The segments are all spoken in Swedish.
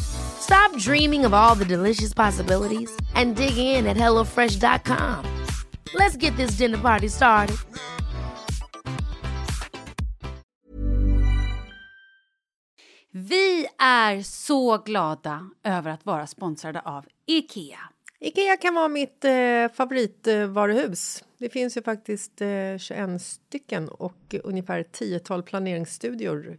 Stop dreaming of all the delicious possibilities and dig in at HelloFresh.com. Let's get this dinner party started. Vi är så glada över att vara sponsrade av Ikea. Ikea kan vara mitt eh, favoritvaruhus. Det finns ju faktiskt eh, 21 stycken och ungefär 10 planeringsstudior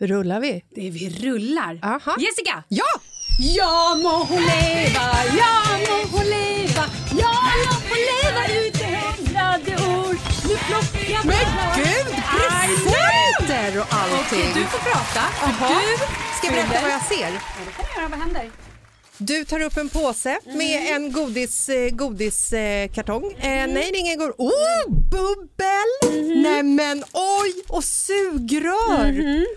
Rullar vi? Det är vi rullar. Aha. Jessica! Ja! Ja må hon leva, ja må hon leva, ja låt hon leva ut i hundrade år. Nu plockar jag Men gud, presenter och allting! Okej, du får prata. Jaha. Du Ska jag berätta vad jag ser? Ja, det kan du göra. Vad händer? Du tar upp en påse med en godis, eh, godiskartong. Eh, nej, det är ingen godis. Oh, bubbel! Nej men oj! Och sugrör!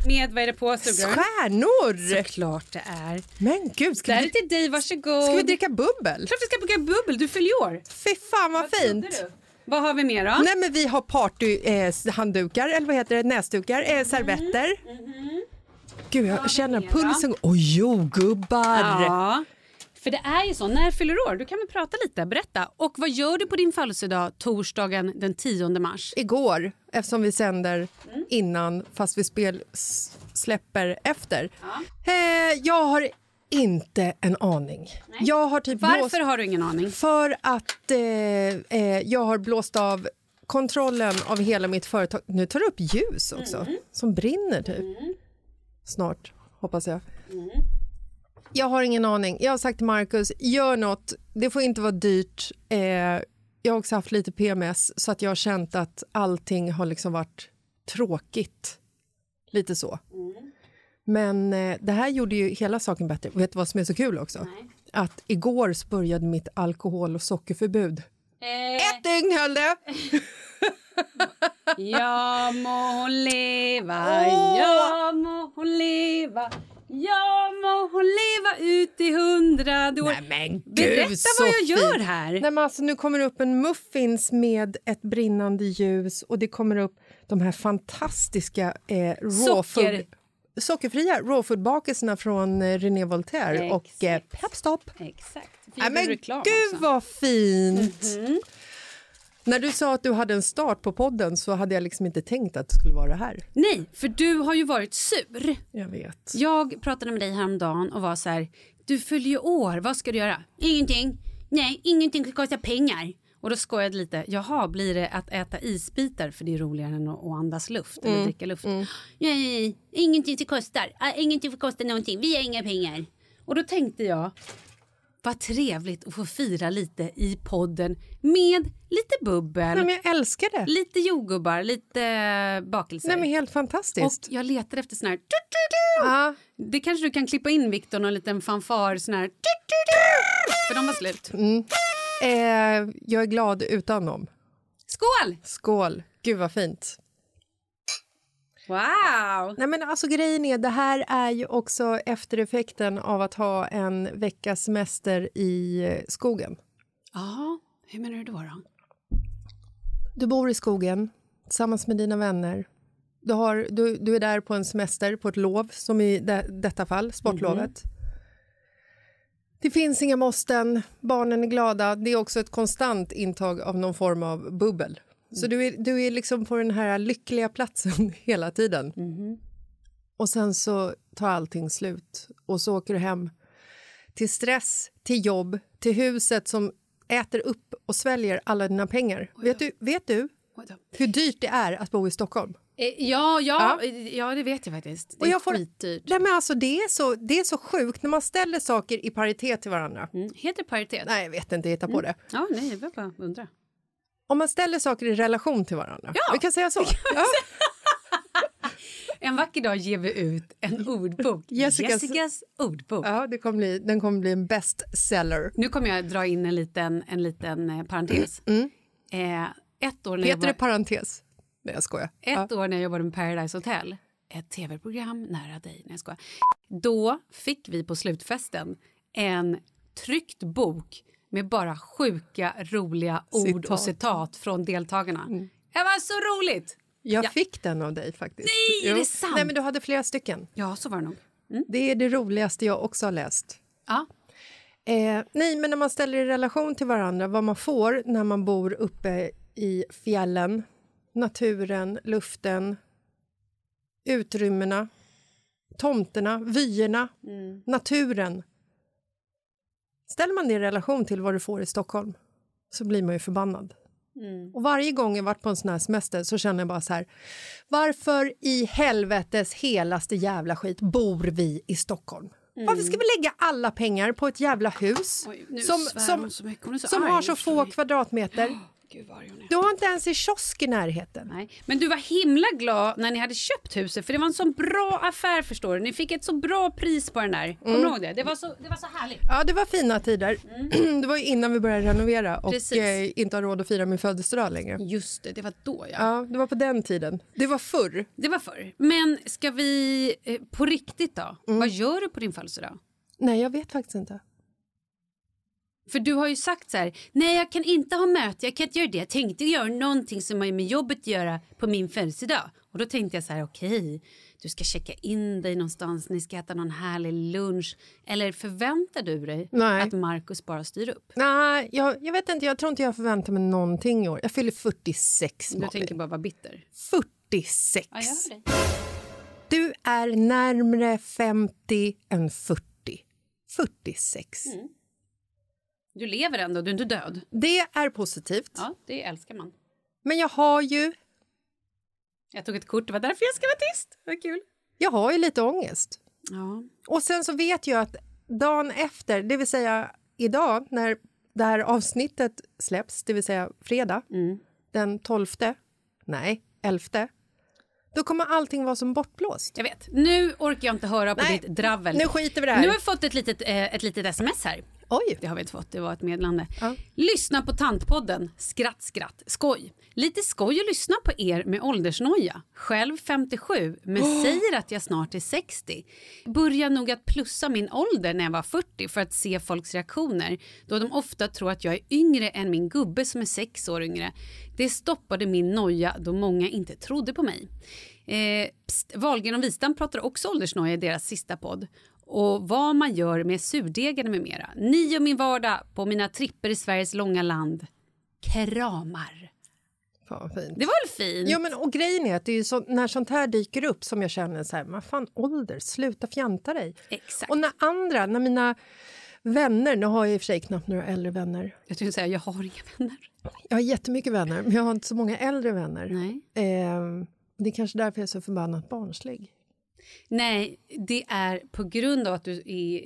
Med vad är det på sugrör? Stjärnor! Såklart det är. Men gud, ska Det här vi, är till dig, varsågod. ska vi dricka bubbel? Klart vi ska dricka bubbel, du fyller år. Fy fan vad, fint! trodde du? Vad har vi mer då? Nej men vi har partyhanddukar, eh, handdukar, eller vad heter det, näsdukar, eh, servetter. Gud, jag känner pulsen. Oj, jordgubbar! Ja. För det är ju så, när fyller du år? Du kan väl prata lite, berätta. Och vad gör du på din födelsedag torsdagen den 10 mars? Igår, eftersom vi sänder innan fast vi spel släpper efter. Eh, jag har inte en aning. Jag har typ blåst... Varför har du ingen aning? För att eh, eh, jag har blåst av kontrollen av hela mitt företag. Nu tar det upp ljus också, som brinner typ. Snart, hoppas jag. Jag har ingen aning. Jag har sagt till Marcus, gör något. Det får inte vara dyrt. Eh, jag har också haft lite PMS, så att jag har känt att allting har liksom varit tråkigt. Lite så. Men eh, det här gjorde ju hela saken bättre. Vet du vad som är så kul också? Att igår började mitt alkohol och sockerförbud. Ett dygn höll det! Ja må hon leva, Åh! ja må hon leva Ja må hon leva ut i hundrade år. Nej, men gud, Berätta vad jag gör här. Nej, men alltså, nu kommer det upp en muffins med ett brinnande ljus och det kommer upp de här fantastiska eh, Socker. food, sockerfria rawfoodbakelserna från eh, René Voltaire och eh, Exakt. Pepstop. Exakt. Nej, men gud vad fint! Mhm. När du sa att du hade en start på podden så hade jag liksom inte tänkt att det skulle vara det här. Nej, för du har ju varit sur. Jag vet. Jag pratade med dig häromdagen och var så här, du fyller ju år, vad ska du göra? Ingenting. Nej, ingenting kostar pengar. Och då skojade lite, jaha, blir det att äta isbitar för det är roligare än att, andas luft eller dricka luft? Nej, nej, ingenting kostar, Ah, ingenting får kosta någonting, vi har inga pengar. Och då tänkte jag, vad trevligt att få fira lite i podden med lite bubbel, Nej, men jag älskar det. lite jordgubbar, lite bakelser. Nej, men helt och fantastiskt. jag letar efter sån här... Du, du, du. Ja. Det kanske du kan klippa in, Viktor, någon liten fanfar sån här... För de var slut. Eh, jag är glad utan dem. Skål! Skål! Gud vad fint. Wow! Nej, men alltså, grejen är, det här är ju också eftereffekten av att ha en veckas semester i skogen. Ja, hur menar du då? då? Du bor i skogen tillsammans med dina vänner. Du, har, du, du är där på en semester, på ett lov, som i de, detta fall, sportlovet. Det finns inga måsten, barnen är glada. Det är också ett konstant intag av någon form av bubbel. Så du är, du är liksom på den här lyckliga platsen hela tiden. Och sen så tar allting slut och så åker du hem till stress, till jobb, till huset som äter upp och sväljer alla dina pengar. Vet du, vet du hur dyrt det är att bo i Stockholm? Eh, Ja, ja, Ja. ja, det vet jag faktiskt. Det Och är jag får- skitdyrt. Nej, men alltså, det, är så, det är så sjukt när man ställer saker i paritet till varandra. Mm. Heter paritet? Nej, jag vet inte, hitta på det. Ja, nej, jag bara undra. Om man ställer saker i relation till varandra. Ja, vi kan säga så. Ja. En vacker dag ger vi ut en ordbok. Jessicas- Jessicas ordbok. Ja, det kommer bli, den kommer bli en bestseller. Nu kommer jag dra in en liten, en liten eh, parentes. Eh, ett år när jag Heter var... det parentes? Nej, jag skojar. Ett år när jag jobbade med Paradise Hotel, ett tv-program nära dig. Nej, jag skojar. Då fick vi på slutfesten en tryckt bok med bara sjuka, roliga ord Citat. Mm. och citat från deltagarna. Det var så roligt! Jag Ja. fick den av dig faktiskt. Nej, är det sant? Nej, men du hade flera stycken. Ja, så var det nog. Det är det roligaste jag också har läst. Ja. Eh, nej, men när man ställer i relation till varandra vad man får när man bor uppe i fjällen, naturen, luften, utrymmena, tomterna, vyerna, naturen. Ställer man det i relation till vad du får i Stockholm så blir man ju förbannad. Och varje gång jag varit på en sån här semester så känner jag bara så här. Varför i helvetes helaste jävla skit bor vi i Stockholm? Varför ska vi lägga alla pengar på ett jävla hus Oj, som, som, som arg, har så få kvadratmeter? Gud, vad arg hon är. Du har inte ens en kiosk i närheten. Nej. Men du var himla glad när ni hade köpt huset för det var en så bra affär förstår du. Ni fick ett så bra pris på den där. Kommer Mm. du ihåg det? Det var så, det var så härligt. Ja, det var fina tider. det var ju innan vi började renovera och Mm. Eh, inte har råd att fira min födelsedag längre. Just det, det var då ja. Ja, det var på den tiden. Det var förr. Det var förr. Men ska vi eh, på riktigt då? Mm. Vad gör du på din födelsedag? Nej, jag vet faktiskt inte. För du har ju sagt så här, nej jag kan inte ha möte, jag kan inte göra det. Jag tänkte göra någonting som har med jobbet att göra på min födelsedag. Och då tänkte jag så här, okej, du ska checka in dig någonstans, ni ska äta någon härlig lunch. Eller förväntar du dig Nej. att Markus bara styr upp? Nej, jag, jag vet inte. Jag tror inte jag förväntar mig någonting i år. Jag fyller 46, Du Malin. tänker bara vara bitter. 46. Ja. Du är närmre 50 än 40. 46. Mm. Du lever ändå, du är inte död. Det är positivt. Ja, det älskar man. Men jag har ju Jag tog ett kort, det var därför jag ska vara tyst. Vad kul. jag har ju lite ångest. Ja. Och sen så vet jag att dagen efter, det vill säga idag när det här avsnittet släpps, det vill säga fredag, Mm. den 12, nej, 11, då kommer allting vara som bortblåst. Jag vet. Nu orkar jag inte höra på Nej, ditt dravel. nu skiter vi det här. Nu har jag fått ett litet, eh, ett litet sms här. Oj! Det har vi inte fått, det var ett meddelande. Ja. Lyssna på Tantpodden. Skratt, skratt, skoj. Lite skoj att lyssna på er med åldersnoja. Själv 57, men säger att jag snart är 60. Börjar nog att plussa min ålder när jag var 40 för att se folks reaktioner då de ofta tror att jag är yngre än min gubbe som är sex år yngre. Det stoppade min noja då många inte trodde på mig. Eh, Wahlgren och Wistam pratar också åldersnoja i deras sista podd och vad man gör med surdegarna med mera. Ni och min vardag på mina tripper i Sveriges långa land. Kramar. Fan fint. Det var väl fint? Ja, men, och grejen är att det är så, när sånt här dyker upp som jag känner så här, vad fan ålder, sluta fjanta dig. Exakt. Och när andra, när mina vänner, nu har jag i och för sig knappt några äldre vänner. Jag skulle säga jag har inga vänner. Jag har jättemycket vänner, men jag har inte så många äldre vänner. Nej. Eh, det är kanske därför jag är så förbannat barnslig. Nej, det är på grund av att du är,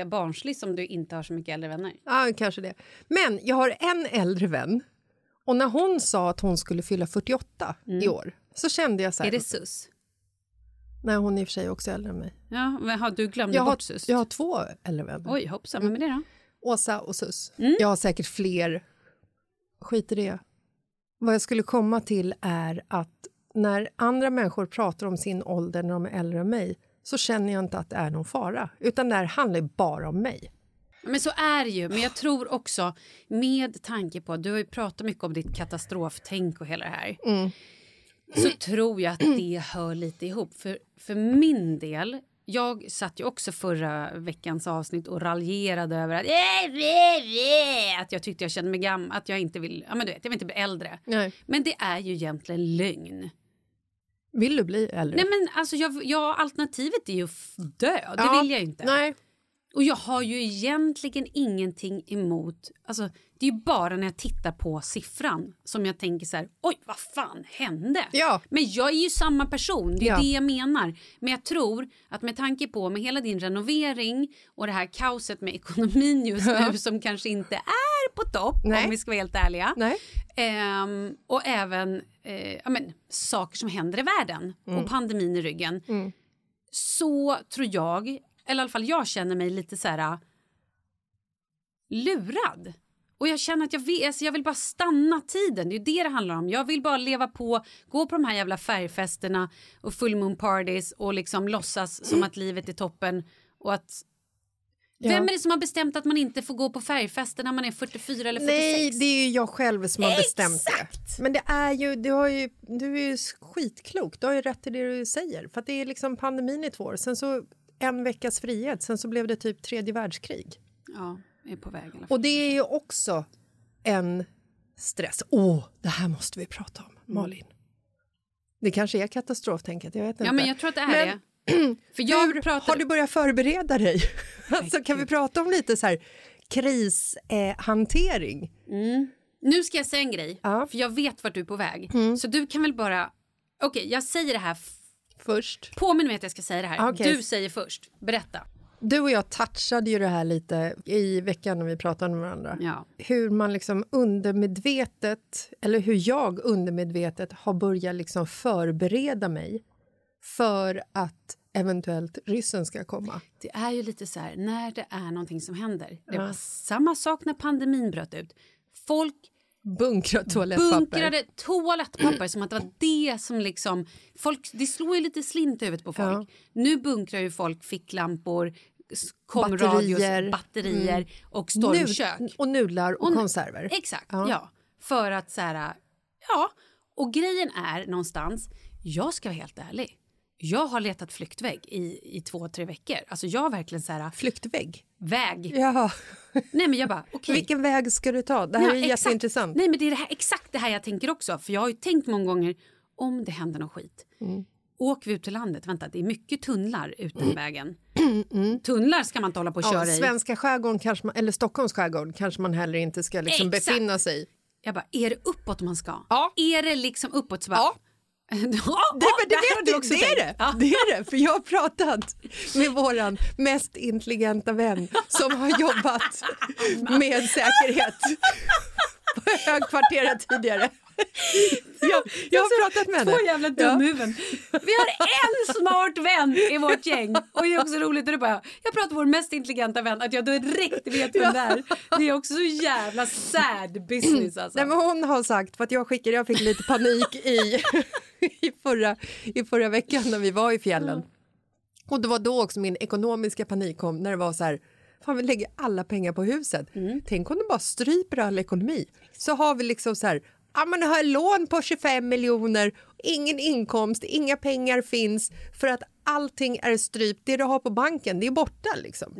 är barnslig som du inte har så mycket äldre vänner. Ja, kanske det. Men jag har en äldre vän och när hon sa att hon skulle fylla 48 i år så kände jag så här... Mm. Är det sus? Nej, hon är i och för sig också äldre än mig. Ja, men har du glömde Jag bort sus? jag har två äldre vänner. Oj, hoppsan, vem är det då? Åsa och Sus. Mm. Jag har säkert fler. Skit i det. Vad jag skulle komma till är att när andra människor pratar om sin ålder när de är äldre än mig så känner jag inte att det är någon fara. Utan det här handlar bara om mig. Men så är det ju. Men jag tror också, med tanke på... Du har ju pratat mycket om ditt katastroftänk och hela det här. Så tror jag att det hör lite ihop. För, för min del... Jag satt ju också förra veckans avsnitt och raljerade över att, att jag tyckte jag kände mig gammal, att jag inte vill, ja men du vet, jag vill inte bli äldre. Nej. Men det är ju egentligen lögn. Vill du bli äldre? Nej men alltså jag, jag, alternativet är ju att dö, det Ja, vill jag inte. Nej. Och jag har ju egentligen ingenting emot... Alltså, det är ju bara när jag tittar på siffran som jag tänker så här, oj vad fan hände? Ja. Men jag är ju samma person, det är Ja. det jag menar. Men jag tror att med tanke på med hela din renovering och det här kaoset med ekonomin just nu som kanske inte är på topp Nej. om vi ska vara helt ärliga. Ehm, och även eh, ja, men, saker som händer i världen Mm. och pandemin i ryggen. Så tror jag, eller i alla fall jag känner mig lite så här lurad. Och jag känner att jag vill, alltså jag vill bara stanna tiden. Det är ju det det handlar om. Jag vill bara leva på, gå på de här jävla färgfesterna och full moon parties och liksom låtsas som att livet är toppen och att Ja. Vem är det som har bestämt att man inte får gå på färgfester när man är 44 eller 46? Nej, det är ju jag själv som har bestämt det. Men det är ju, du, har ju, du är ju skitklok, du har ju rätt i det du säger. För att det är liksom pandemin i två år, sen så en veckas frihet, sen så blev det typ tredje världskrig. Ja, är på väg. Och det är ju också en stress. Åh, det här måste vi prata Mm. om, Malin. Det kanske är katastroftänket, jag vet inte. Ja, men jag tror att det är Men det. För jag Hur pratar... har du börjat förbereda dig? alltså, kan vi prata om lite så här krishantering? Eh, hantering? Nu ska jag säga en grej, Ja. för jag vet vart du är på väg. Så du kan väl bara... Okej, jag säger det här. Först. Påminn mig att jag ska säga det här. Okej. Du säger först. Berätta. Du och jag touchade ju det här lite i veckan när vi pratade med varandra. Ja. Hur man liksom undermedvetet, eller hur jag undermedvetet har börjat liksom förbereda mig för att eventuellt ryssen ska komma. Det är ju lite så här, när det är någonting som händer. Det var samma sak när pandemin bröt ut. Folk Bunkra toalettpapper. bunkrade toalettpapper som att det var det som liksom... Folk, det slår ju lite slint i huvudet på folk. Nu bunkrar ju folk ficklampor, komradios, Batterier. batterier och stormkök. Nud- och nudlar och, Och- konserver. Exakt, Ja. ja. För att så här, ja. Och grejen är någonstans, jag ska vara helt ärlig. Jag har letat flyktvägg i, i två, tre veckor. Alltså jag har verkligen så här, Flyktvägg. väg. Ja. Nej men jag bara, okej. Vilken väg ska du ta? Det här Ja, är exakt. jätteintressant. Nej men det är det här, exakt det här jag tänker också. För jag har ju tänkt många gånger, om det händer någon skit. Mm. Åker vi ut till landet, vänta det är mycket tunnlar ut den vägen. Tunnlar ska man inte hålla på och Mm. Ja, köra i. svenska skärgården, kanske man, eller Stockholms skärgård kanske man heller inte ska liksom Exakt. befinna sig i. Jag bara, är det uppåt man ska? Ja. Är det liksom uppåt så bara... Ja. ja, Det, men det, vet du också det är det. Ja. det är det, för jag har pratat med våran mest intelligenta vän som har jobbat med säkerhet på högkvarteret tidigare. jag, jag har pratat med henne. Två jävla dumhuvuden. Vi har en smart vän i vårt gäng. Och det är också roligt när du bara, jag pratar med vår mest intelligenta vän, att jag direkt vet vem det är. Det är också så jävla sad business alltså. Nej, men hon har sagt, för att jag skickade, jag fick lite panik i, i, förra, i förra veckan när vi var i fjällen. Och det var då också min ekonomiska panik kom när det var så här, fan vi lägger alla pengar på huset. Tänk om de bara stryper all ekonomi. Så har vi liksom så här, ja men har lån på 25 miljoner, ingen inkomst, inga pengar finns för att allting är strypt. Det du har på banken, det är borta liksom.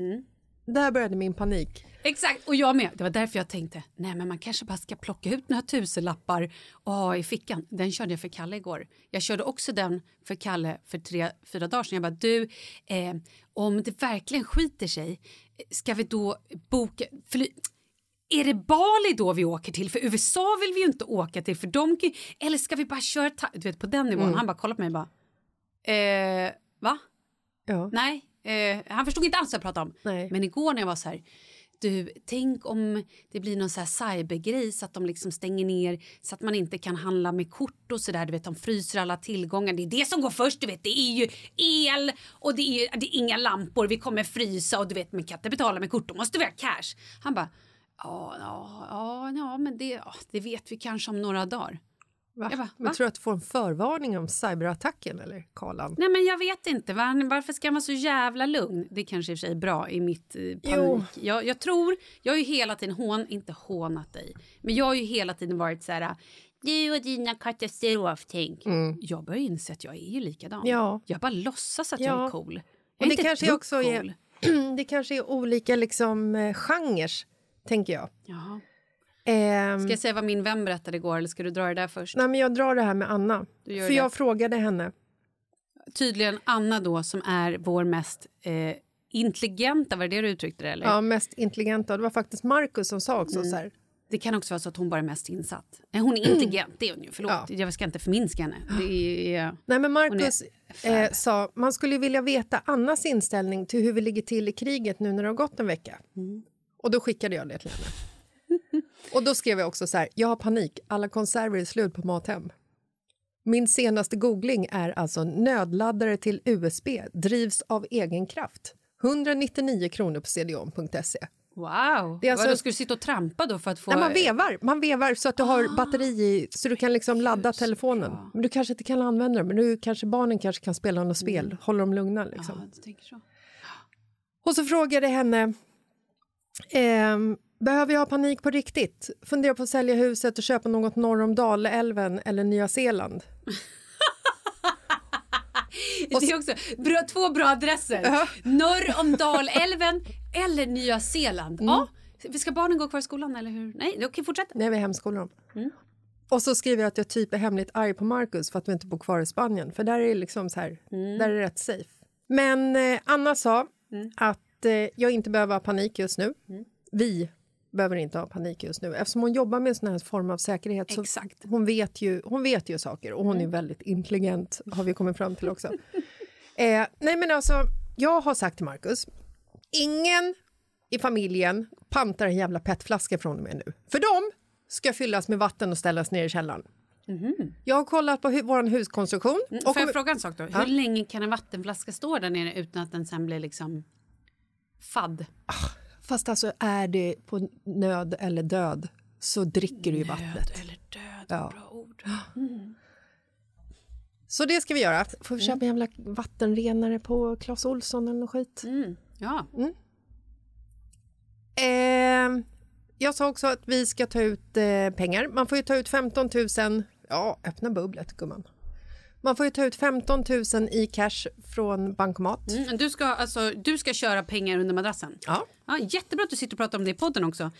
Där började min panik. Exakt, och jag med. Det var därför jag tänkte, nej men man kanske bara ska plocka ut några tusenlappar och ha i fickan. Den körde jag för Kalle igår. Jag körde också den för Kalle för tre, fyra dagar sedan. Jag bara, du, eh, om det verkligen skiter sig, ska vi då boka... Fly är det Bali då vi åker till? För USA vill vi ju inte åka till. för de kan, Eller ska vi bara köra... Du vet, på den nivån. Han bara kollar på mig och bara... Eh, va? Ja. Nej, eh, han förstod inte alls vad jag pratade om. Nej. Men igår när jag var så här, du, tänk om det blir någon så här cybergrej så att de liksom stänger ner så att man inte kan handla med kort och så där. Du vet, de fryser alla tillgångar. Det är det som går först, du vet. Det är ju el och det är, det är inga lampor. Vi kommer frysa och du vet, man kan inte betala med kort. Då måste vi ha cash. Han bara, ja, ja, ja, ja men det, ja, det vet vi kanske om några dagar. Va? Jag bara, men va? tror du att du får en förvarning om cyberattacken eller Karlan? Nej men jag vet inte. Var, varför ska man vara så jävla lugn? Det kanske i och för sig är bra i mitt eh, panik. Jo. Jag, jag tror, jag har ju hela tiden hån, inte hånat dig, men jag har ju hela tiden varit så här du och dina katastroftänk. Jag börjar inse att jag är ju likadan. Mm. Ja. Jag bara låtsas att jag Ja. är cool. Jag Och är det inte kanske också är- cool. det kanske är olika liksom, eh, genrer, tänker jag. Jaha. Ehm, Ska jag säga vad min vän berättade igår eller ska du dra det där först? nej, men jag drar det här med Anna. För det. jag frågade henne. Tydligen Anna då som är vår mest eh, intelligenta, var det det du uttryckte det eller? Ja, mest intelligenta. Det var faktiskt Markus som sa också Mm. så här. Det kan också vara så att hon bara är mest insatt. Nej, hon är intelligent, det är hon ju. Förlåt, Ja. jag ska inte förminska henne. Det är... Nej, men Markus eh, sa man skulle vilja veta Annas inställning till hur vi ligger till i kriget nu när det har gått en vecka. Mm. Och då skickade jag det till henne. Och då skrev jag också så här, jag har panik, alla konserver är slut på Mathem. Min senaste googling är alltså nödladdare till USB, drivs av egen kraft. 199 kronor på cdon.se. Wow! Det är alltså- Vadå, ska du sitta och trampa då för att få... Nej, man vevar, man vevar så att du har batteri i så du kan liksom ladda telefonen. Men du kanske inte kan använda den, men du kanske barnen kanske kan spela något spel, hålla dem lugna liksom. Ja, tänker så. Och så frågade jag henne, behöver jag ha panik på riktigt? Funderar på att sälja huset och köpa något norr om Dalälven eller Nya Zeeland. Det är också bra, två bra adresser. Norr om Dalälven eller Nya Zeeland. Mm. Ja. Ska barnen gå kvar i skolan eller hur? Nej, okej fortsätt. Nej, vi hemskolar dem. Och så skriver jag att jag typ är hemligt arg på Marcus för att vi inte bor kvar i Spanien. För där är det liksom så här, där är rätt safe. Men eh, Anna sa att eh, jag inte behöver ha panik just nu. Vi behöver inte ha panik just nu. Eftersom hon jobbar med en sån här form av säkerhet så Exakt. hon vet, ju, hon vet ju saker och hon är väldigt intelligent har vi kommit fram till också. eh, nej men alltså, jag har sagt till Marcus, ingen i familjen pantar en jävla petflaska från och med nu. För de ska fyllas med vatten och ställas ner i källaren. Jag har kollat på hu- vår huskonstruktion. Och Och Får jag fråga en sak då? Hur länge kan en vattenflaska stå där nere utan att den sen blir liksom fadd? Fast alltså är det på nöd eller död så dricker du ju vattnet. Eller död, Ja. bra ord. Så det ska vi göra. Får vi köpa en jävla vattenrenare på Clas Ohlson eller något skit. Mm. Ja, Eh, jag sa också att vi ska ta ut eh, pengar. Man får ju ta ut 15 000. Ja, öppna bubblet, gumman. Man får ju ta ut 15 000 i cash från bankomat. Mm, du, ska, alltså, du ska köra pengar under madrassen? Ja. Ja, jättebra att du sitter och pratar om det i podden också.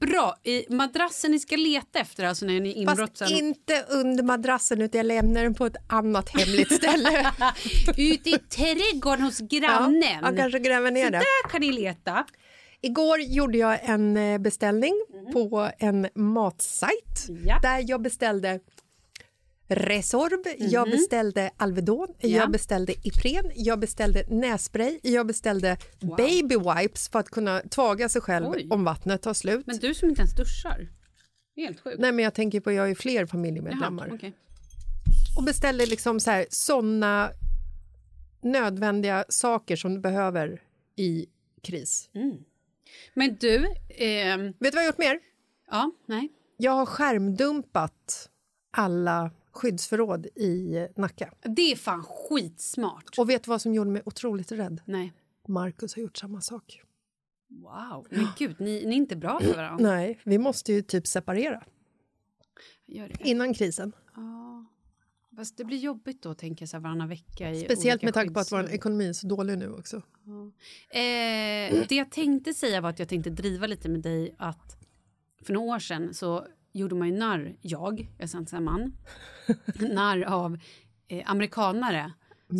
Bra. I madrassen ni ska leta efter alltså när ni inbrott Fast inte under madrassen, utan jag lämnar den på ett annat hemligt ställe. Ute i trädgården hos grannen. Ja, kanske gräver ner Så det. där kan ni leta. Igår gjorde jag en eh, beställning på en matsajt. Mhm. där jag beställde Resorb, jag beställde Alvedon, jag beställde Ipren, jag beställde nässpray, jag beställde baby wipes för att kunna tvaga sig själv Oj. om vattnet tar slut. Men du som inte ens duschar. Helt sjukt. Nej, men jag tänker på, jag har ju fler familjemedlemmar. Jaha, okej. Och beställer liksom så här, såna nödvändiga saker som du behöver i kris. Men du, ehm, Vet du vad jag har gjort mer? ja, nej. Jag har skärmdumpat alla skyddsförråd i Nacka. Det är fan skitsmart. Och vet du vad som gjorde mig otroligt rädd? Nej. Marcus har gjort samma sak. Wow. Men gud, ni, ni är inte bra för varandra. Nej, vi måste ju typ separera innan krisen. Fast det blir jobbigt då, tänker jag, så här, varannan vecka. I Speciellt med tanke på att vår ekonomi är så dålig nu också. Eh, det jag tänkte säga var att jag tänkte driva lite med dig att för några år sedan så gjorde man ju narr, jag, jag inte säga man, narr av eh, amerikanare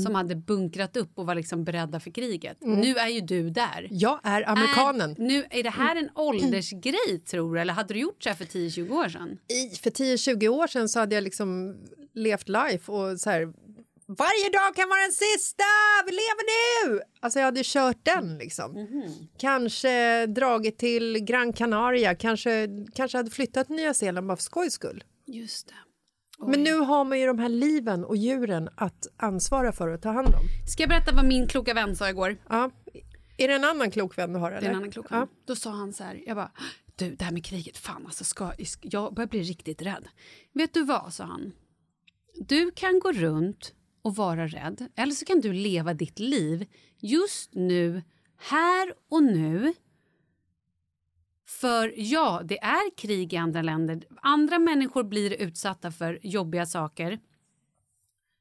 som hade bunkrat upp och var liksom beredda för kriget. Nu är ju du där. Jag är amerikanen. Är, nu, är det här en åldersgrej tror du? Eller hade du gjort så här för 10-20 år sedan? I, för 10-20 år sedan så hade jag liksom levt life och så här... Varje dag kan vara den sista! Vi lever nu! Alltså jag hade kört den liksom. Kanske dragit till Gran Canaria, kanske, kanske hade flyttat till Nya Zeeland bara för skojs skull. Just det. Men nu har man ju de här liven och djuren att ansvara för och ta hand om. Ska jag berätta vad min kloka vän sa igår? Ja. Är det en annan klok vän du har? Eller? Det är en annan klok ja. Då sa han så här, jag bara, du det här med kriget, fan alltså, ska, jag börjar bli riktigt rädd. Vet du vad, sa han. Du kan gå runt och vara rädd, eller så kan du leva ditt liv just nu, här och nu. För ja, det är krig i andra länder. Andra människor blir utsatta för jobbiga saker.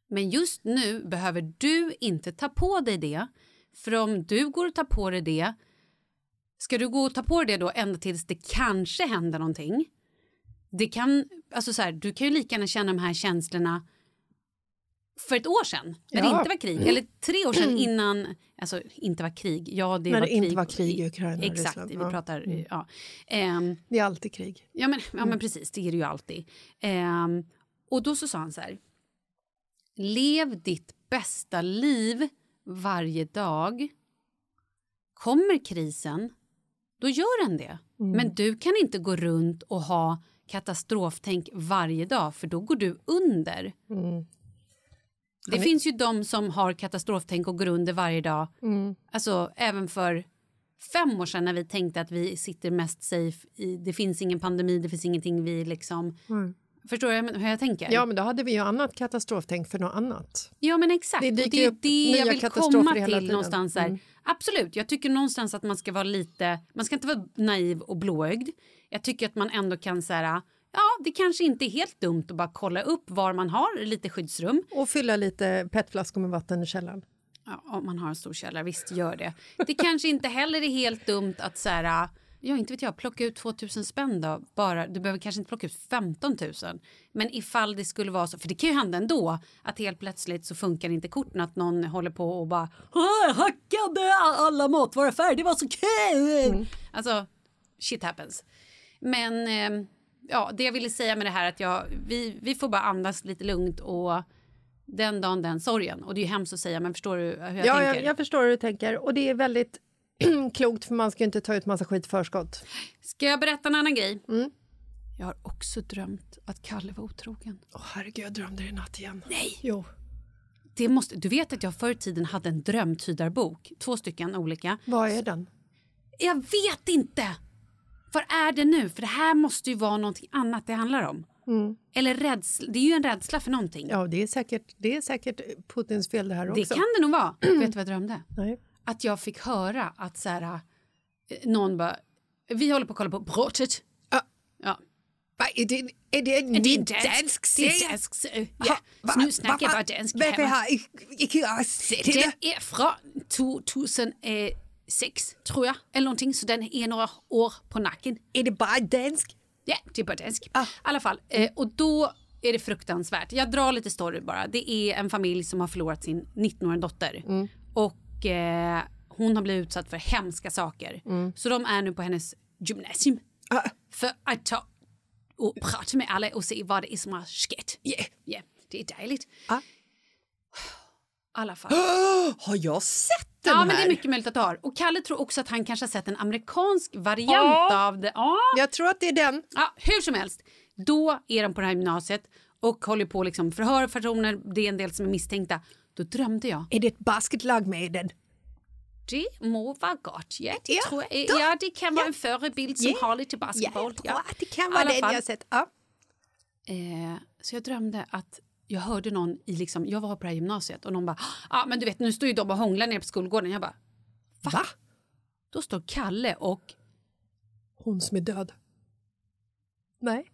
Men just nu behöver du inte ta på dig det. För om du går och tar på dig det ska du gå och ta på dig det då ända tills det kanske händer någonting. Det kan, alltså så här, du kan ju lika gärna känna de här känslorna för ett år sedan när det Ja. inte var krig. Eller tre år sedan innan, alltså inte var krig. Ja, det När var det inte krig. var krig i Ukraina Exakt, Ryssland. vi Ja. Mm. pratar, ja. Ehm, Det är alltid krig. Ja men, ja, Mm. men precis, det är det ju alltid. Ehm, och då så sa han så här. Lev ditt bästa liv varje dag. Kommer krisen, då gör den det. Mm. Men du kan inte gå runt och ha katastroftänk varje dag för då går du under. Mm. Det finns ju de som har katastroftänk och går under varje dag. Mm. Alltså även för fem år sedan när vi tänkte att vi sitter mest safe i, det finns ingen pandemi, det finns ingenting vi liksom... Förstår du hur jag tänker? Ja, men då hade vi ju annat katastroftänk för något annat. Ja men exakt, Det det det är det jag vill komma till någonstans där. Mm. Absolut, jag tycker någonstans att man ska vara lite, man ska inte vara naiv och blåögd. Jag tycker att man ändå kan säga, ja det kanske inte är helt dumt att bara kolla upp var man har lite skyddsrum. Och fylla lite petflaskor med vatten i källaren. Ja, om man har en stor källare, visst gör det. Det kanske inte heller är helt dumt att så här, ja inte vet jag, plocka ut 2000 spänn då. Bara, du behöver kanske inte plocka ut 15 000. Men ifall det skulle vara så, för det kan ju hända ändå att helt plötsligt så funkar inte korten att någon håller på och bara "Åh, hackade alla matvaror det var så kul. Alltså, shit happens. Men eh, ja, det jag ville säga med det här att jag, vi, vi får bara andas lite lugnt och den dagen den sorgen. Och det är ju hemskt att säga men förstår du hur jag ja, tänker? jag, jag förstår hur du tänker. Och det är väldigt klokt för man ska ju inte ta ut massa skit förskott. Ska jag berätta en annan grej? Mm. Jag har också drömt att Kalle var otrogen. Åh herregud, jag drömde det i natt igen. Nej! Jo. Det måste, du vet att jag förr i tiden hade en drömtydarbok, två stycken olika. Vad är den? Jag vet inte! Vad är det nu? För det här måste ju vara någonting annat det handlar om. Eller rädsla, det är ju en rädsla för någonting. Mm. Ja, det är säkert, det är säkert Putins fel det här också. det kan det nog vara. vet du vad jag drömde? Nej. Att jag fick höra att så här, eh, någon bara, vi håller på att kolla på brottet. Ah. Ja. Va, är det, är det en ny dansk dansk, det är serie? dansk serie. Ja, så nu snackar jag bara dansk Varför har jag inte sett det? Det är från 2006 tror jag, eller någonting, så den är några år på nacken. Är det bara dansk? Ja, det är på dansk. Ah. I alla fall, eh, och då är det fruktansvärt. Jag drar lite story bara. Det är en familj som har förlorat sin 19-åriga dotter. Mm. Och eh, hon har blivit utsatt för hemska saker. Så de är nu på hennes gymnasium. Mm. Ah. För att ta och prata med alla och se vad det är som har skett. Yeah. Ja, det är dejligt. Ah. Alla fall. Har jag sett ja, Ja, men det här. är mycket möjligt att du har. Och Kalle tror också att han kanske har sett en amerikansk variant Ja. av det. Ja. Jag tror att det är den. ja, hur som helst. Då är de på det här gymnasiet och håller på liksom förhör personer. Det är en del som är misstänkta. Då drömde jag. Är det ett basketlag med i den? Det må vara gott. Ja, det, Ja, tror jag. då- ja, det kan vara ja. en förebild som Ja. har lite basketboll. jag tror att det kan vara den fall. jag har sett. Ja. Eh, så jag drömde att jag hörde någon i liksom, jag var på det här gymnasiet och någon bara, ah, men du vet nu står ju de och hånglar nere på skolgården. Jag bara, va? Va? Då står Kalle och, Hon som är död. Nej.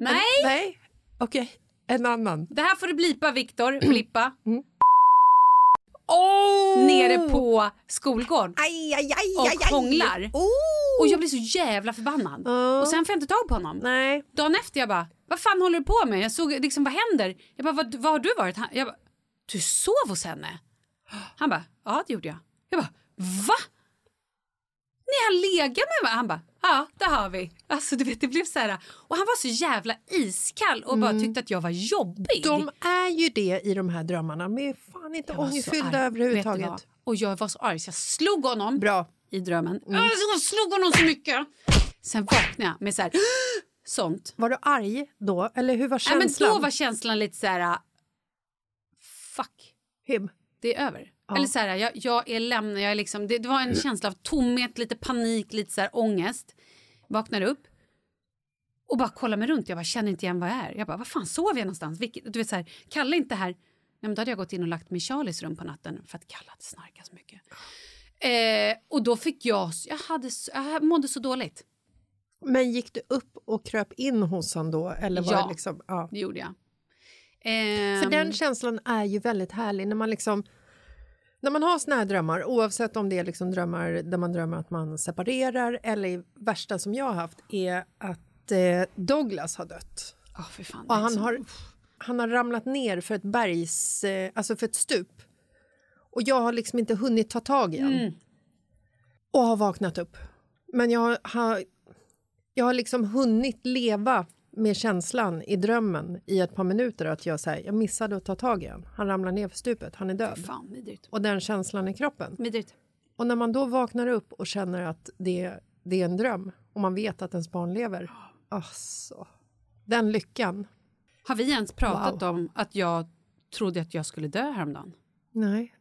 nej, Nej. Okej, en annan. det här får du blipa Viktor, blippa. Oh! Nere på skolgården. Aj, aj, aj, Och hånglar. Oh! Och jag blir så jävla förbannad. Ja. Och sen får jag inte tag på honom. Nej. Dagen efter jag bara, vad fan håller du på med? Jag såg liksom, vad händer? Jag bara, vad, vad har du varit? Han, jag bara, du sov hos henne? Han bara, ja det gjorde jag. Jag bara, va? Ni har legat med varandra? Han bara, ja det har vi. Alltså du vet det blev så här. Och han var så jävla iskall och bara tyckte att jag var jobbig. Mm. De är ju det i de här drömmarna. De är fan inte du överhuvudtaget. Och jag var så arg så jag slog honom Bra. i drömmen. Alltså, Jag slog honom så mycket. Sen vaknade jag med så här, sånt. Var du arg då? Eller hur var Ja, men känslan? då var känslan lite så här, fuck, Him. det är över. Ja. Eller så här, jag, jag är lämnad, jag är liksom, det, det var en känsla av tomhet, lite panik, lite så här ångest. Vaknar upp och bara kollar mig runt. Jag bara känner inte igen vad jag är. Jag bara, vad fan sov jag någonstans? Vilket, du vet så här, Kalle inte här. Nej, men då hade jag gått in och lagt mig i Charlies rum på natten för att Kalle hade snarkat så mycket. Eh, och då fick jag, jag, hade, jag mådde så dåligt. Men gick du upp och kröp in hos honom då? Eller var Ja. det liksom, ja. Det gjorde jag. Ehm, För den känslan är ju väldigt härlig när man liksom när man har såna här drömmar, oavsett om det är liksom drömmar där man drömmer att man separerar eller i värsta som jag har haft är att eh, Douglas har dött. Åh, fy fan, Och han så- har, han har ramlat ner för ett bergs, eh, alltså för ett stup. Och jag har liksom inte hunnit ta tag i honom. Och har vaknat upp. Men jag har, jag har liksom hunnit leva med känslan i drömmen i ett par minuter att jag, så här, jag missade att ta tag i honom. Han ramlar ner för stupet, han är död. Fan. Och den känslan i kroppen. Vidrigt. Och när man då vaknar upp och känner att det, det är en dröm och man vet att ens barn lever. Alltså, den lyckan. Har vi ens pratat Wow. om att jag trodde att jag skulle dö häromdagen? Nej.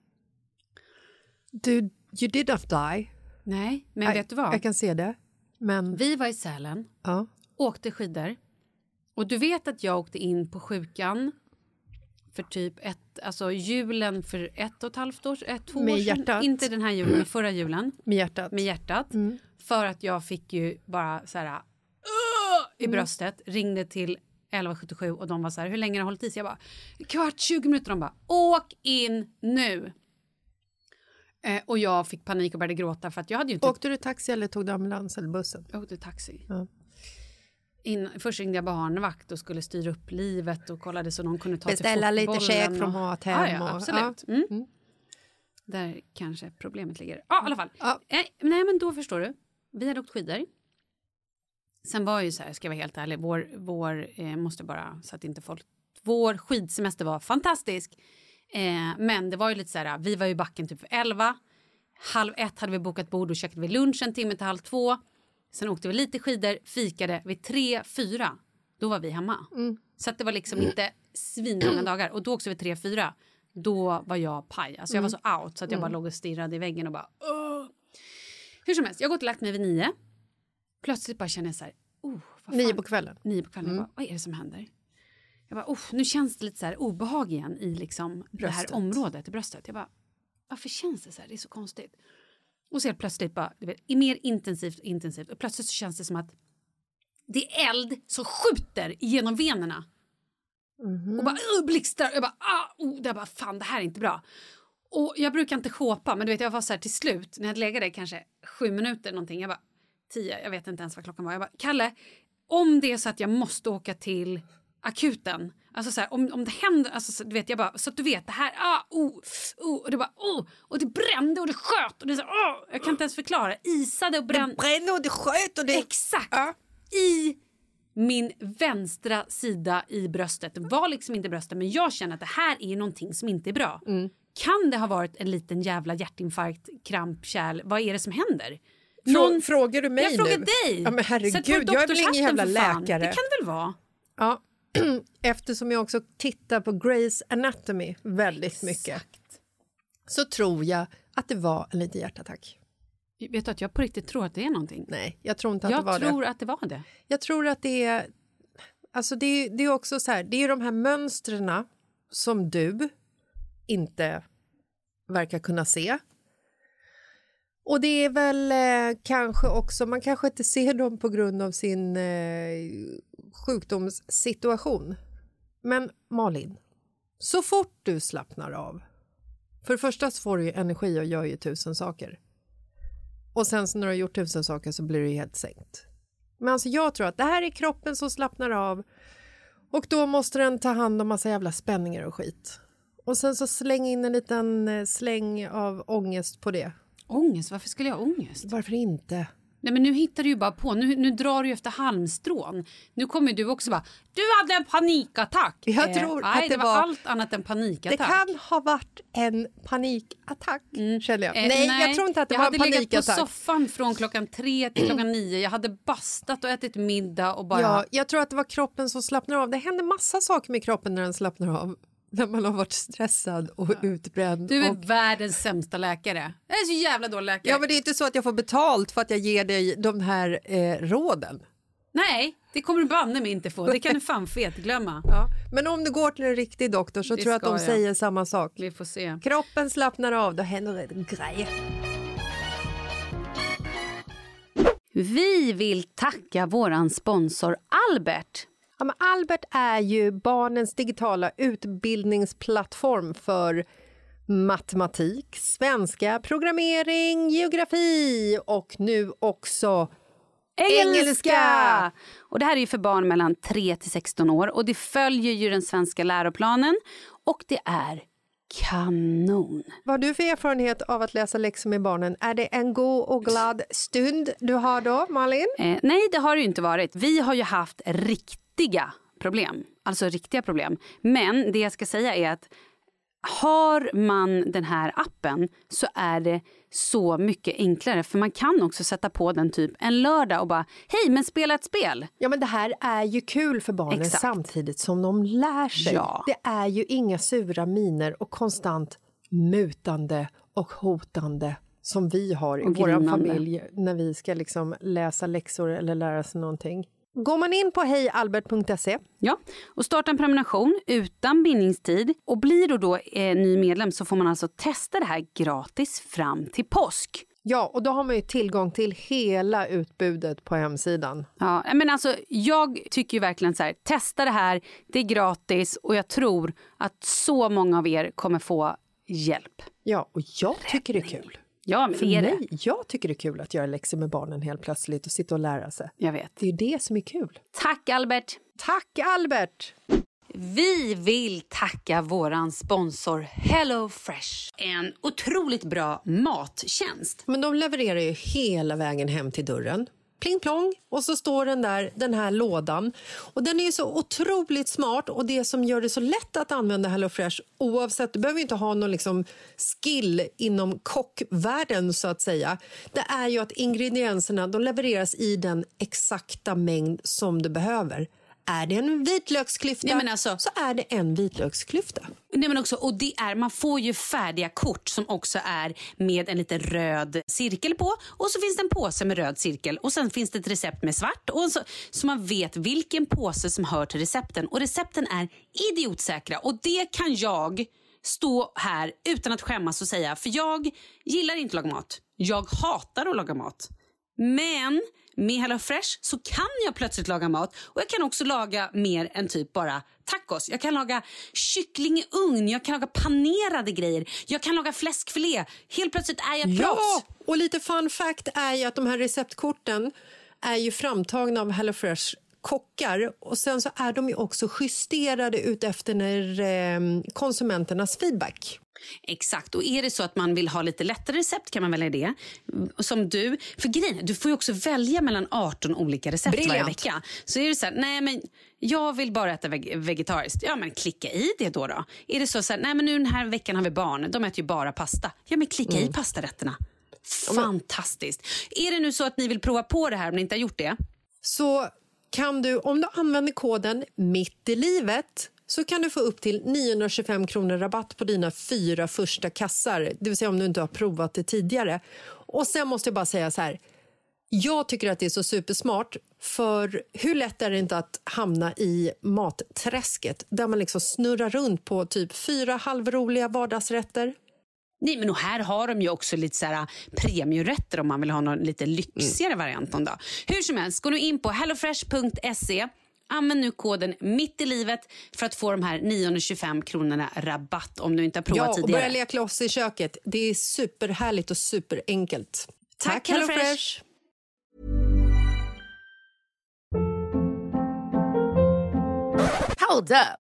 Du, you did not die. Nej, men Nej, vet du vad? Jag kan se det. Men, Vi var i Sälen, ja. åkte skidor. Och du vet att jag åkte in på sjukan för typ ett, alltså julen för ett och ett halvt år, ett, två Med år sedan. hjärtat. Inte den här julen, men förra julen. Med hjärtat. Med hjärtat. Mm. För att jag fick ju bara så här i Mm. bröstet, ringde till 1177 och de var så här, hur länge har det hållit i sig? Jag bara, kvart, 20 minuter. De bara, åk in nu. Eh, och jag fick panik och började gråta för att jag hade ju inte... Åkte du taxi eller tog du ambulans eller bussen? Jag åkte taxi. Ja. In, först ringde jag barnvakt och skulle styra upp livet och kollade så någon kunde ta Beställa till lite fotbollen käk från Mathem Ja, ja, absolut. ja. Mm. Mm. Där kanske problemet ligger. Ja, i alla fall. Ja. Eh, nej, men då förstår du. Vi hade åkt skidor. Sen var ju så här, ska jag vara helt ärlig, vår, vår eh, måste bara så att inte folk... Vår skidsemester var fantastisk. Eh, men det var ju lite så här, vi var i backen typ för 11. Halv ett hade vi bokat bord och käkade vi lunch en timme till halv två. Sen åkte vi lite skidor, fikade vid tre, fyra. Då var vi hemma. Så att det var liksom inte svinlånga dagar. Och då också vid tre, fyra, då var jag paj. Alltså jag var så out så att jag bara låg och stirrade i väggen och bara... Åh. Hur som helst, jag har gått och lagt mig vid nio. Plötsligt bara känner jag så här... Oh, vad Nio på kvällen. Nio på kvällen. Jag bara, vad är det som händer? Jag bara, oh, nu känns det lite så här obehag igen i liksom det här området i bröstet. Jag bara, varför känns det så här? Det är så konstigt. Och så helt plötsligt bara, vet, i mer intensivt och intensivt. Och plötsligt så känns det som att det är eld som skjuter genom venerna. Och bara uh, blixtrar. Jag bara, ah, oh, jag bara, fan det här är inte bra. Och jag brukar inte shåpa, men du vet jag var så här till slut när jag hade legat där kanske sju minuter någonting. Jag bara, tio, jag vet inte ens vad klockan var. Jag bara, Kalle, om det är så att jag måste åka till akuten. Alltså så här, om, om det händer, alltså så, du vet jag bara, så att du vet det här, ah, oh, oh, och det bara, oh, och det brände och det sköt och det så, oh, jag kan inte ens förklara, isade och brände. brände och det sköt och det... Exakt! Ja. I min vänstra sida i bröstet. Det var liksom inte bröstet men jag känner att det här är någonting som inte är bra. Kan det ha varit en liten jävla hjärtinfarkt, kramp, kärl? Vad är det som händer? Frå, frågar du mig jag frågar nu? dig! Ja, men herregud, jag är väl ingen jävla läkare. Det kan det väl vara? Ja, eftersom jag också tittar på Grey's Anatomy väldigt mycket så tror jag att det var en liten hjärtattack. Vet du att jag på riktigt tror att det är någonting? Nej, jag tror inte att det jag var tror det. att det var det. Jag tror att det är... Alltså det, är- det är också så här, det är de här mönstren som du inte verkar kunna se. Och det är väl eh, kanske också, man kanske inte ser dem på grund av sin eh, sjukdomssituation. Men Malin, så fort du slappnar av, för det första så får du ju energi och gör ju tusen saker. Och sen så när du har gjort tusen saker så blir du helt sänkt. Men alltså jag tror att det här är kroppen som slappnar av och då måste den ta hand om massa jävla spänningar och skit. Och sen så släng in en liten eh, släng av ångest på det. Ångest? Varför skulle jag ha ångest? Varför inte? Nej, men nu hittar du ju bara på. Nu, nu drar du efter halmstrån. Nu kommer du också bara... Du hade en panikattack! Jag tror nej, att det det var var- allt annat än Det panikattack. kan ha varit en panikattack, känner jag. Eh, nej, jag tror inte att det jag var hade en legat på panikattack. soffan från klockan tre till klockan nio. Jag hade bastat och ätit middag och bara... Ja, jag tror att det var kroppen som slappnar av. Det händer massa saker med kroppen när den slappnar av. När man har varit stressad och utbränd. Du är och... världens sämsta läkare. Jag är så jävla dålig läkare. Ja, men det är inte så att jag får betalt för att jag ger dig de här eh, råden. Nej, det kommer du banne mig inte få. Det kan du fan fetglömma. Ja. Men om du går till en riktig doktor så Det tror jag att de jag. säger samma sak. Vi får se. Kroppen slappnar av, då händer det grejer. Vi vill tacka våran sponsor Albert. Ja, men Albert är ju barnens digitala utbildningsplattform för matematik, svenska, programmering, geografi och nu också Engelska! Och det här är ju för barn mellan 3 till 16 år och det följer ju den svenska läroplanen och det är kanon. Vad har du för erfarenhet av att läsa läxor med barnen? Är det en god och glad stund du har då, Malin? Eh, nej, det har det ju inte varit. Vi har ju haft riktiga problem. Alltså riktiga problem. Men det jag ska säga är att har man den här appen så är det så mycket enklare. För man kan också sätta på den typ en lördag och bara hej men spela ett spel. Ja, men det här är ju kul för barnen Exakt. samtidigt som de lär sig. Ja. Det är ju inga sura miner och konstant mutande och hotande som vi har i vår familj när vi ska liksom läsa läxor eller lära sig någonting. Går man in på hejalbert.se Ja, och starta en prenumeration utan bindningstid. Och blir du då eh, ny medlem så får man alltså testa det här gratis fram till påsk. Ja, och då har man ju tillgång till hela utbudet på hemsidan. Ja, men alltså, jag tycker ju verkligen så här, testa det här, det är gratis och jag tror att så många av er kommer få hjälp. Ja, och jag tycker det är kul. Ja, men För det är mig, det. jag tycker det är kul att göra läxor med barnen helt plötsligt och sitta och lära sig. Jag vet. Det är ju det som är kul. Tack Albert! Tack Albert! Vi vill tacka våran sponsor Hello Fresh. En otroligt bra mattjänst. Men de levererar ju hela vägen hem till dörren. Pling plong, och så står den där, den här lådan. Och Den är ju så otroligt smart och det som gör det så lätt att använda HelloFresh oavsett, du behöver inte ha någon liksom skill inom kockvärlden så att säga. Det är ju att ingredienserna de levereras i den exakta mängd som du behöver. Är det en vitlöksklyfta Nej, men alltså- så är det en vitlöksklyfta. Nej, men också, och det är, man får ju färdiga kort som också är med en liten röd cirkel på. Och så finns det en påse med röd cirkel och sen finns det ett recept med svart. Och så, så man vet vilken påse som hör till recepten. Och recepten är idiotsäkra. Och det kan jag stå här utan att skämmas och säga. För jag gillar inte att laga mat. Jag hatar att laga mat. Men med HelloFresh så kan jag plötsligt laga mat och jag kan också laga mer än typ bara tacos. Jag kan laga kyckling i ugn, jag kan laga panerade grejer, jag kan laga fläskfilé. Helt plötsligt är jag ett proffs. Ja, och lite fun fact är ju att de här receptkorten är ju framtagna av HelloFresh kockar och sen så är de ju också justerade ut efter när, eh, konsumenternas feedback. Exakt. Och är det så att man vill ha lite lättare recept kan man välja det. Som du. För grejen du får ju också välja mellan 18 olika recept Brilliant. varje vecka. Så är det så här, nej men jag vill bara äta veg- vegetariskt. Ja men klicka i det då. då. Är det så, så här, nej men nu den här veckan har vi barn, de äter ju bara pasta. Ja men klicka i pastarätterna. Fantastiskt. Är det nu så att ni vill prova på det här om ni inte har gjort det? så kan du, om du använder koden mitt i livet så kan du få upp till 925 kronor rabatt på dina fyra första kassar. Det vill säga om du inte har provat det tidigare. Och sen måste jag bara säga så här. Jag tycker att det är så supersmart, för hur lätt är det inte att hamna i matträsket där man liksom snurrar runt på typ fyra halvroliga vardagsrätter? Nej, men och här har de ju också lite så här äh, premiumrätter om man vill ha någon lite lyxigare variant någon dag. Hur som helst, gå nu in på hellofresh.se. Använd nu koden mitt i livet för att få de här 925 kronorna rabatt om du inte har provat Ja, och tidigare. börja leka loss i köket. Det är superhärligt och superenkelt. Tack, Hello HelloFresh. Fresh! Hold up.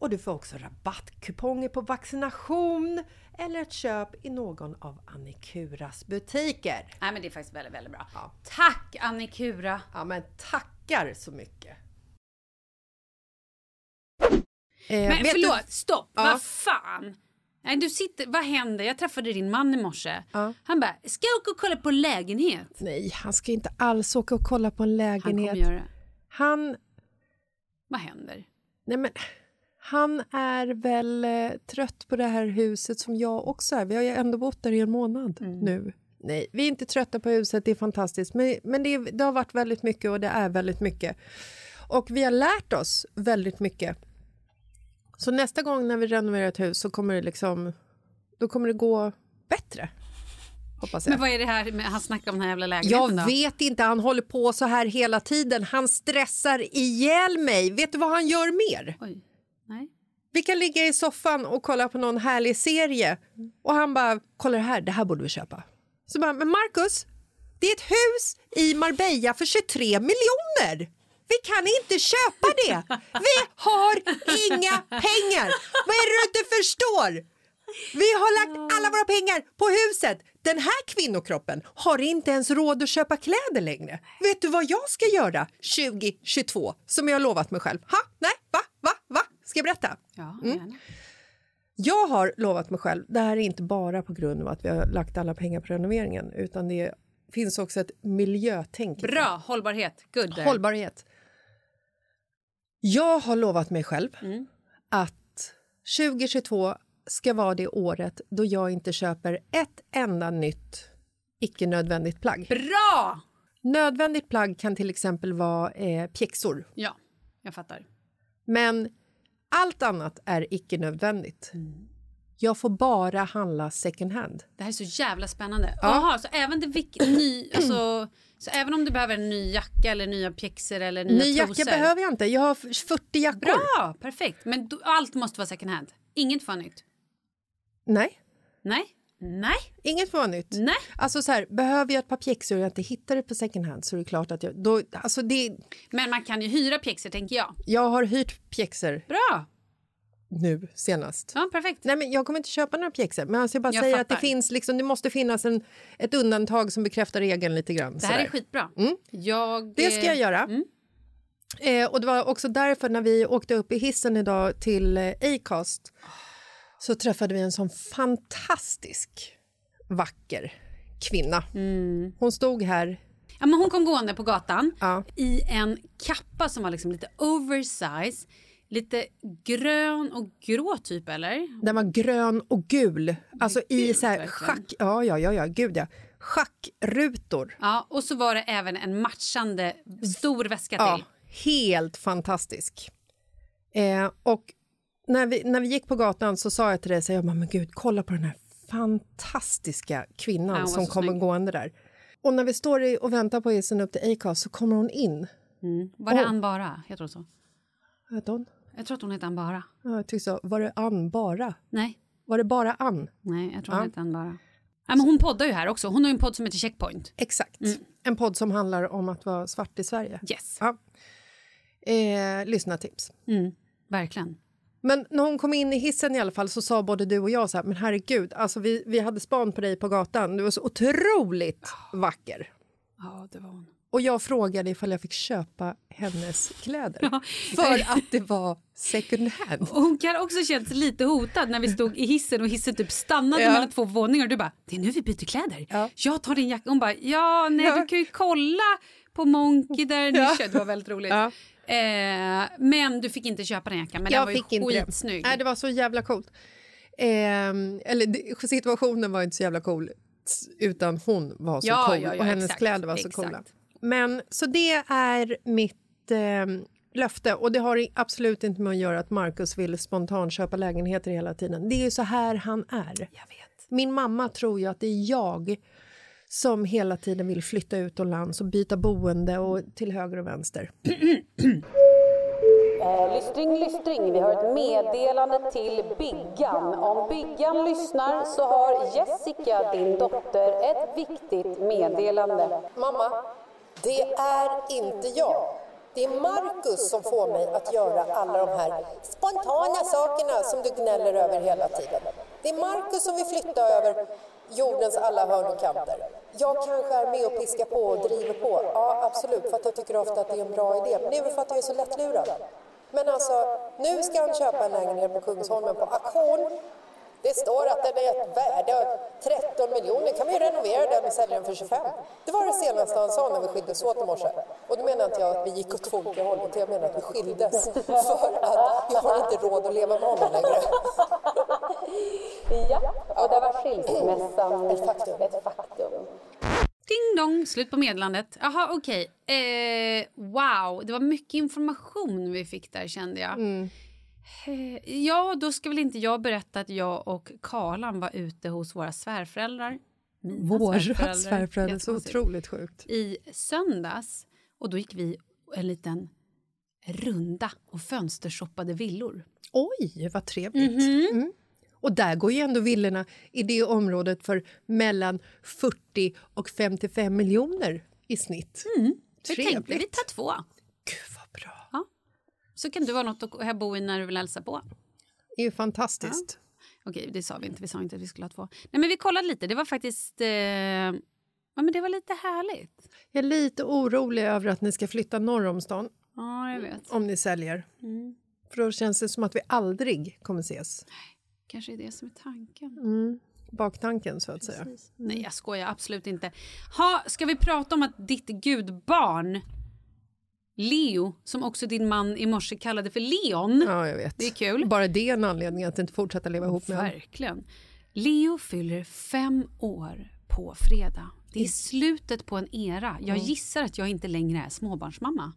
och du får också rabattkuponger på vaccination eller ett köp i någon av Annikuras butiker. Nej, men det är faktiskt väldigt, väldigt bra. Ja. Tack Annikura! Ja, men tackar så mycket! Eh, Men förlåt, du- stopp! Ja. Vad fan? Nej, du sitter, vad händer? Jag träffade din man i morse. Ja. Han bara, ska jag åka och kolla på en lägenhet? Nej, han ska inte alls åka och kolla på en Han lägenhet. kommer göra det. Han, Vad händer? nej men, han är väl eh, trött på det här huset som jag också är. Vi har ju ändå bott där i en månad nu. Nej, vi är inte trötta på huset, det är fantastiskt. Men, men det, det har varit väldigt mycket och det är väldigt mycket. Och vi har lärt oss väldigt mycket. Så nästa gång när vi renoverar ett hus så kommer det liksom, då kommer det gå bättre. Hoppas jag. Men vad är det här med, han snackar om den här jävla lägenheten Jag då? vet inte, han håller på så här hela tiden. Han stressar ihjäl mig. Vet du vad han gör mer? Oj. Nej. Vi kan ligga i soffan och kolla på någon härlig serie och han bara, kolla det här, det här borde vi köpa. Så bara, men Marcus, det är ett hus i Marbella för 23 miljoner. Vi kan inte köpa det. Vi har inga pengar. Vad är det du inte förstår? Vi har lagt alla våra pengar på huset. Den här kvinnokroppen har inte ens råd att köpa kläder längre. Vet du vad jag ska göra 2022 som jag har lovat mig själv? Ha? Nej? Va? Va? Va? Ska jag berätta? Ja, Mm. Jag har lovat mig själv, det här är inte bara på grund av att vi har lagt alla pengar på renoveringen utan det finns också ett miljötänk. Bra, hållbarhet. Good. there. Hållbarhet. Jag har lovat mig själv Mm. att 2022 ska vara det året då jag inte köper ett enda nytt icke-nödvändigt plagg. Bra! Nödvändigt plagg kan till exempel vara eh, pjäxor, Ja, jag fattar. men allt annat är icke-nödvändigt. Jag får bara handla second hand. Det här är så jävla spännande. Jaha, så även det ny, alltså, så även om du behöver en ny jacka eller nya pjäxor eller nya Ny trosor. jacka behöver jag inte, jag har 40 jackor. Bra, perfekt. Men du, allt måste vara second hand. Inget får nytt. Nej, Nej, nej, inget vara nytt. nej. Alltså så här, behöver jag ett par pjäxor och jag inte hittar det på second hand så är det klart att jag... Då, alltså det, Men man kan ju hyra pjäxor tänker jag. jag har hyrt pjäxor Bra, nu senast. ja, perfekt. Nej, men jag kommer inte köpa några pjäxor, men alltså jag bara Jag säger att det finns liksom, det måste finnas en, ett undantag som bekräftar regeln lite grann. Det här sådär. är skitbra. Mm. Jag, Det ska jag eh, göra. Mm. Eh, och det var också därför när vi åkte upp i hissen idag till eh, Acast så träffade vi en sån fantastisk vacker kvinna. Mm. Hon stod här. Ja, men hon kom gående på gatan Ja. i en kappa som var liksom lite oversize. Lite grön och grå typ eller? Den var grön och gul. Alltså i Gult, så här schack... Ja, ja, ja, ja, gud ja. Schackrutor. Ja, och så var det även en matchande stor väska Ja, till. helt fantastisk. Eh, och när vi, när vi gick på gatan så sa jag till dig, så jag, bara, men gud, kolla på den här fantastiska kvinnan Ja, hon som kommer snygg. gående där. Och när vi står i, och väntar på hissen upp till Acast så kommer hon in. Mm. Var det Åh. Ann Bara? Jag tror så. Hette hon? Jag tror att hon heter Ann Bara. Ja, jag tyckte så. Var det Ann bara? Nej, Var det bara Ann? nej, jag tror hon Ja. heter Ann Bara. Ja, men hon poddar ju här också. Hon har ju en podd som heter Checkpoint. Exakt. Mm. En podd som handlar om att vara svart i Sverige. Yes. Ja. Eh, lyssnartips. Mm. Verkligen. Men när hon kom in i hissen i alla fall så sa både du och jag så här, men herregud, alltså vi, vi hade span på dig på gatan. Du var så otroligt vacker. Ja, det var hon. Och jag frågade ifall jag fick köpa hennes kläder. För att det var second hand. Hon kan också känt sig lite hotad när vi stod i hissen och hissen typ stannade Ja. mellan två våningar och du bara, det är nu vi byter kläder. Ja. Jag tar din jacka. Hon bara, ja, nej, Ja. du kan ju kolla på Monkey där Ja. ja. Det var väldigt roligt. Eh, men du fick inte köpa den jackan. Men den var jag ju inte det. skitsnygg. Nej, det var så jävla coolt. Ehm, eller det, situationen var inte så jävla cool utan hon var så Ja, cool ja, ja, och hennes exakt, kläder var så exakt. coola. Men så det är mitt ehm, löfte. Och det har absolut inte med att göra att Marcus vill spontant köpa lägenheter hela tiden. Det är ju så här han är. Jag. Min mamma tror ju att det är jag som hela tiden vill flytta utomlands och byta boende och till höger och vänster. Eh, lystring, lystring. Vi har ett meddelande till Biggan. Om Biggan lyssnar så har Jessica, din dotter, ett viktigt meddelande. Mamma, det är inte jag. Det är Marcus som får mig att göra alla de här spontana sakerna som du gnäller över hela tiden. Det är Marcus som vill flytta över jordens alla hörn och kanter. Jag kanske är med och piskar på och driver på. Ja, absolut, för att jag tycker ofta att det är en bra idé. Men det är väl för att jag är så lättlurad. Men alltså, nu ska han köpa en lägenhet på Kungsholmen på auktion. Det står att den är ett värde av 13 miljoner. Kan vi renovera den och sälja den för 25? Det var det senaste han sa när vi skildes åt i morse. Och då menar inte jag att vi gick åt två olika håll, utan jag menar att vi skildes. För att jag har inte råd att leva med honom längre. Ja, och där var skilsmässan Ett faktum. Ett faktum. Ding dong, slut på meddelandet. Jaha, okej. Eh, wow, det var mycket information vi fick där kände jag. Eh, ja, då ska väl inte jag berätta att jag och Karlan var ute hos våra svärföräldrar. Mina Våra svärföräldrar. svärföräldrar, så otroligt sjukt. I söndags. Och då gick vi en liten runda och fönstershoppade villor. Oj, vad trevligt. Mm. Och där går ju ändå villorna i det området för mellan 40 och 55 miljoner i snitt. Så tänkte vi Trevligt. tar två. Så kan du ha något att bo i när du vill hälsa på. Det är ju fantastiskt. Okej, det sa vi inte. Vi sa inte att vi skulle ha två. Nej, men vi kollade lite. Det var faktiskt... Eh, ja, men det var lite härligt. Jag är lite orolig över att ni ska flytta norr om stan Ja, jag vet. om ni säljer. För då känns det som att vi aldrig kommer ses. Kanske är det som är tanken. Baktanken, så att säga. Nej, jag skojar absolut inte. Ha, ska vi prata om att ditt gudbarn Leo, som också din man i morse kallade för Leon. Ja, jag vet. Det är kul. Bara det är en anledning att inte fortsätta leva ihop med honom. Verkligen. Leo fyller fem år på fredag. Det är slutet på en era. Jag gissar att jag inte längre är småbarnsmamma.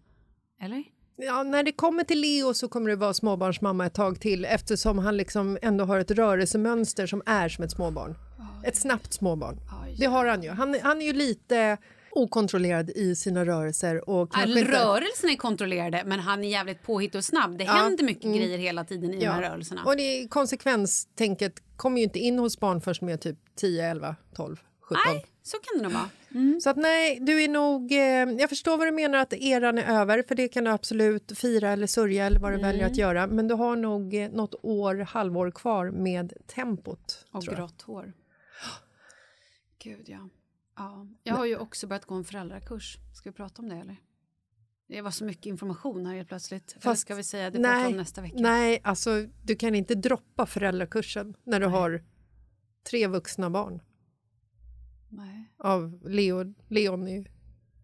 Eller? Ja, när det kommer till Leo så kommer det vara småbarnsmamma ett tag till eftersom han liksom ändå har ett rörelsemönster som är som ett småbarn. Ett snabbt småbarn. Det har han ju. Han, han är ju lite okontrollerad i sina rörelser. Och All inte- rörelserna är kontrollerade, men han är jävligt påhittig och snabb. Det Ja. händer mycket grejer hela tiden i Ja. rörelserna. Och det konsekvenstänket kommer ju inte in hos barn först med typ 10, 11, 12, 17. Nej, så kan det nog vara. Så att nej, du är nog... Eh, jag förstår vad du menar att eran är över, för det kan du absolut fira eller sörja eller vad du väljer Mm. att göra. Men du har nog eh, något år, halvår kvar med tempot. Och grått hår. Gud, ja. Ja. Jag har ju också börjat gå en föräldrakurs. Ska vi prata om det, eller? Det var så mycket information här helt plötsligt. Eller Fast- ska vi säga det vi om nästa vecka? Nej, alltså du kan inte droppa föräldrakursen när du har tre vuxna barn. Nej. Av Leo, Leon är ju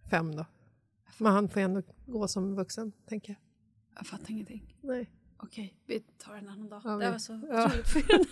fem då. Men han får ändå gå som vuxen, tänker jag. Jag fattar ingenting. Nej. Okej, vi tar en annan dag. Ja, det var så ja. otroligt fel.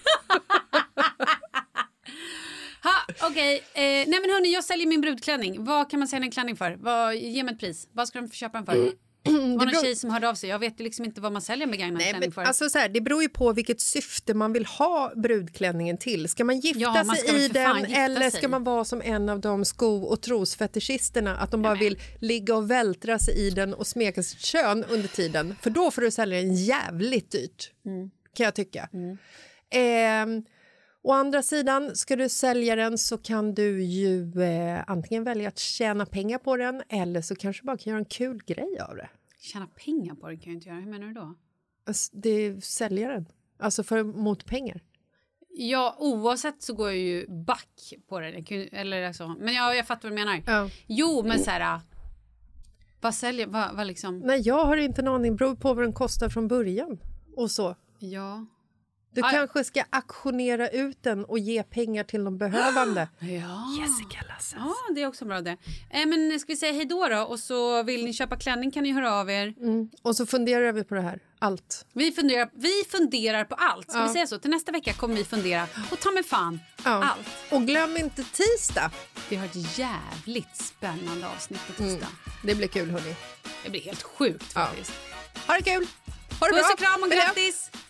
Okej. Eh, nej men hörni, jag säljer min brudklänning. Vad kan man sälja en klänning för? Vad, ge mig ett pris. Vad ska de köpa den för? Det var någon tjej som hörde av sig. Jag vet liksom inte vad man säljer begagnad Nej, klänning för. alltså, så här, det beror ju på vilket syfte man vill ha brudklänningen till. Ska man gifta Ja, man sig i den eller sig. ska man vara som en av de sko och trosfetischisterna att de bara men. vill ligga och vältra sig i den och smeka sitt kön under tiden? För då får du sälja den jävligt dyrt, Mm. kan jag tycka. Ehm, å andra sidan, ska du sälja den så kan du ju eh, antingen välja att tjäna pengar på den eller så kanske bara kan göra en kul grej av det. Tjäna pengar på den kan jag inte göra. Hur menar du då? Alltså, det är säljaren, alltså för, mot pengar. Ja, oavsett så går jag ju back på den. Eller alltså, men ja, jag fattar vad du menar. Ja. Jo, men så här... äh, Vad säljer... Vad, vad liksom... Nej, jag har inte en aning. beror på vad den kostar från början. Och så. Ja. Du Aj. kanske ska auktionera ut den och ge pengar till de behövande. Ja. Jessica Lasses. Ja, det är också bra det. Eh, men ska vi säga hej då då? Och så vill ni köpa klänning kan ni höra av er. Och så funderar vi på det här. Allt. Vi funderar, vi funderar på allt. Ska Ja. vi säga så? Till nästa vecka kommer vi fundera. Och ta med fan Ja. allt. Och glöm inte tisdag. Vi har ett jävligt spännande avsnitt på tisdag. Det blir kul, hörni. Det blir helt sjukt Ja. faktiskt. Ha det kul! Ha det Puss bra! och kram och grattis!